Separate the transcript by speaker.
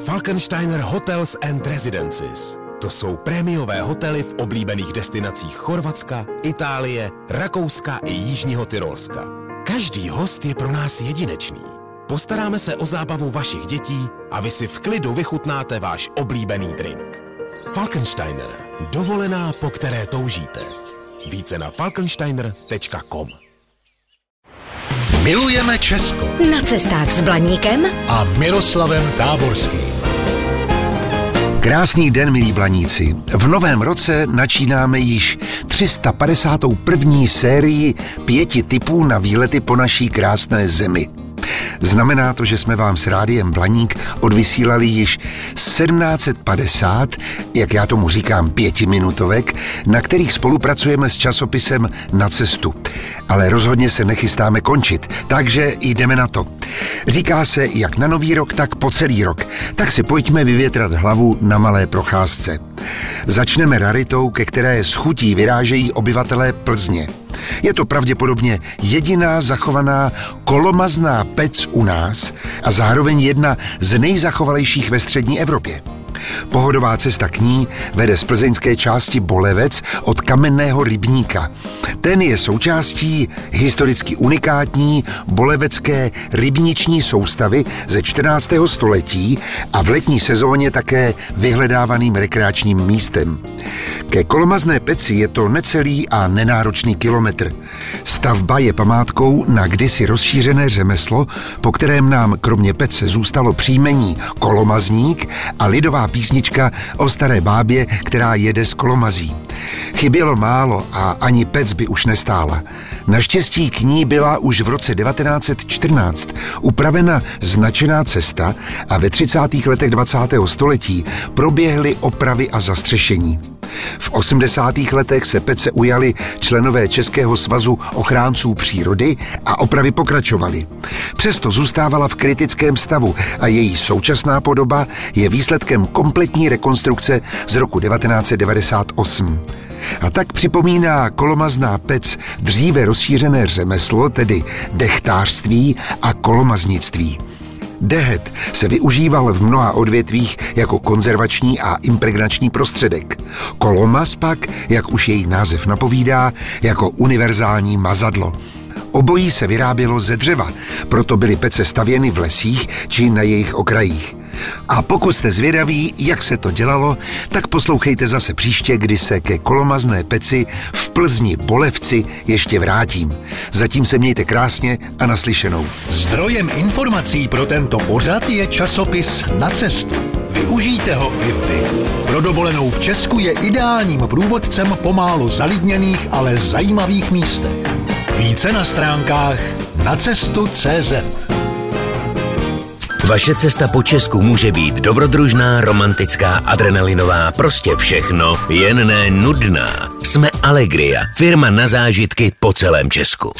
Speaker 1: Falkensteiner Hotels and Residences. To jsou prémiové hotely v oblíbených destinacích Chorvatska, Itálie, Rakouska i Jižního Tyrolska. Každý host je pro nás jedinečný. Postaráme se o zábavu vašich dětí a vy si v klidu vychutnáte váš oblíbený drink. Falkensteiner. Dovolená, po které toužíte. Více na falkensteiner.com
Speaker 2: Milujeme Česko
Speaker 3: Na cestách s Blaníkem
Speaker 2: a Miroslavem Táborským.
Speaker 4: Krásný den, milí blaníci. V novém roce načínáme již 351. sérii pěti typů na výlety po naší krásné zemi. Znamená to, že jsme vám s rádiem Blaník odvysílali již 1750, jak já tomu říkám, pětiminutovek, na kterých spolupracujeme s časopisem Na cestu. Ale rozhodně se nechystáme končit, takže jdeme na to. Říká se jak na nový rok, tak po celý rok. Tak si pojďme vyvětrat hlavu na malé procházce. Začneme raritou, ke které s chutí vyrážejí obyvatelé Plzně. Je to pravděpodobně jediná zachovaná kolomazná pec u nás a zároveň jedna z nejzachovalejších ve střední Evropě. Pohodová cesta k ní vede z plzeňské části Bolevec od kamenného rybníka. Ten je součástí historicky unikátní bolevecké rybniční soustavy ze 14. století a v letní sezóně také vyhledávaným rekreačním místem. Ke kolomazné peci je to necelý a nenáročný kilometr. Stavba je památkou na kdysi rozšířené řemeslo, po kterém nám kromě pece zůstalo příjmení kolomazník a lidová písnička o staré bábě, která jede z kolomazí. Chybělo málo a ani pec by už nestála. Naštěstí k ní byla už v roce 1914 upravena značená cesta a ve 30. letech 20. století proběhly opravy a zastřešení. V 80. letech se pece ujali členové Českého svazu ochránců přírody a opravy pokračovaly. Přesto zůstávala v kritickém stavu a její současná podoba je výsledkem kompletní rekonstrukce z roku 1998. A tak připomíná kolomazná pec dříve rozšířené řemeslo, tedy dechtářství a kolomaznictví. Dehet se využíval v mnoha odvětvích jako konzervační a impregnační prostředek. Kolomaz pak, jak už její název napovídá, jako univerzální mazadlo. Obojí se vyrábělo ze dřeva, proto byly pece stavěny v lesích či na jejich okrajích. A pokud jste zvědaví, jak se to dělalo, tak poslouchejte zase příště, kdy se ke kolomazné peci v Plzni Bolevci ještě vrátím. Zatím se mějte krásně a naslyšenou.
Speaker 2: Zdrojem informací pro tento pořad je časopis Na cestu. Využijte ho i vy. Pro dovolenou v Česku je ideálním průvodcem po málo zalidněných, ale zajímavých místech. Více na stránkách nacestu.cz
Speaker 5: Vaše cesta po Česku může být dobrodružná, romantická, adrenalinová, prostě všechno, jen ne nudná. Jsme Allegria, firma na zážitky po celém Česku.